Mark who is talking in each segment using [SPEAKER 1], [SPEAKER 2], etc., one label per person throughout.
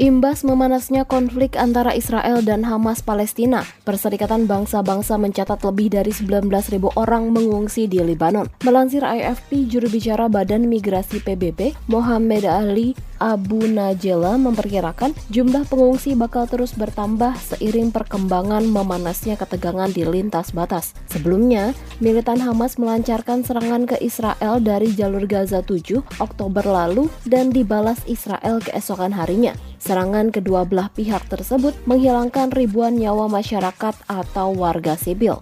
[SPEAKER 1] Imbas memanasnya konflik antara Israel dan Hamas Palestina, Perserikatan Bangsa-Bangsa mencatat lebih dari 19.000 orang mengungsi di Lebanon. Melansir AFP, juru bicara Badan Migrasi PBB, Mohamed Ali Abu Najela memperkirakan jumlah pengungsi bakal terus bertambah seiring perkembangan memanasnya ketegangan di lintas batas. Sebelumnya, militan Hamas melancarkan serangan ke Israel dari jalur Gaza 7 Oktober lalu dan dibalas Israel keesokan harinya. Serangan kedua belah pihak tersebut menghilangkan ribuan nyawa masyarakat atau warga sipil.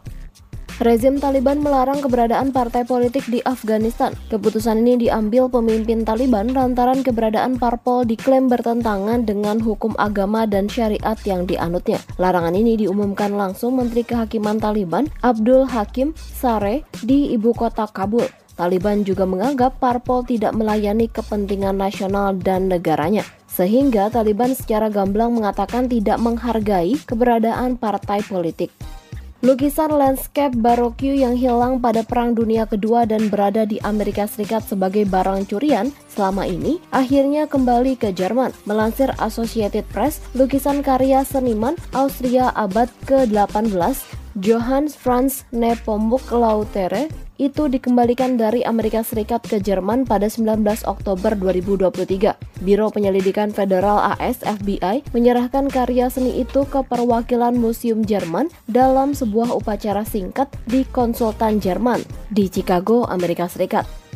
[SPEAKER 1] Rezim Taliban melarang keberadaan partai politik di Afghanistan. Keputusan ini diambil pemimpin Taliban lantaran keberadaan parpol diklaim bertentangan dengan hukum agama dan syariat yang dianutnya. Larangan ini diumumkan langsung Menteri Kehakiman Taliban Abdul Hakim Sare di ibu kota Kabul. Taliban juga menganggap parpol tidak melayani kepentingan nasional dan negaranya sehingga Taliban secara gamblang mengatakan tidak menghargai keberadaan partai politik. Lukisan landscape barokue yang hilang pada Perang Dunia Kedua dan berada di Amerika Serikat sebagai barang curian selama ini akhirnya kembali ke Jerman. Melansir Associated Press, lukisan karya seniman Austria abad ke-18 Johannes Franz Nepomuk Lautere itu dikembalikan dari Amerika Serikat ke Jerman pada 19 Oktober 2023. Biro Penyelidikan Federal AS FBI menyerahkan karya seni itu ke perwakilan Museum Jerman dalam sebuah upacara singkat di konsultan Jerman di Chicago, Amerika Serikat.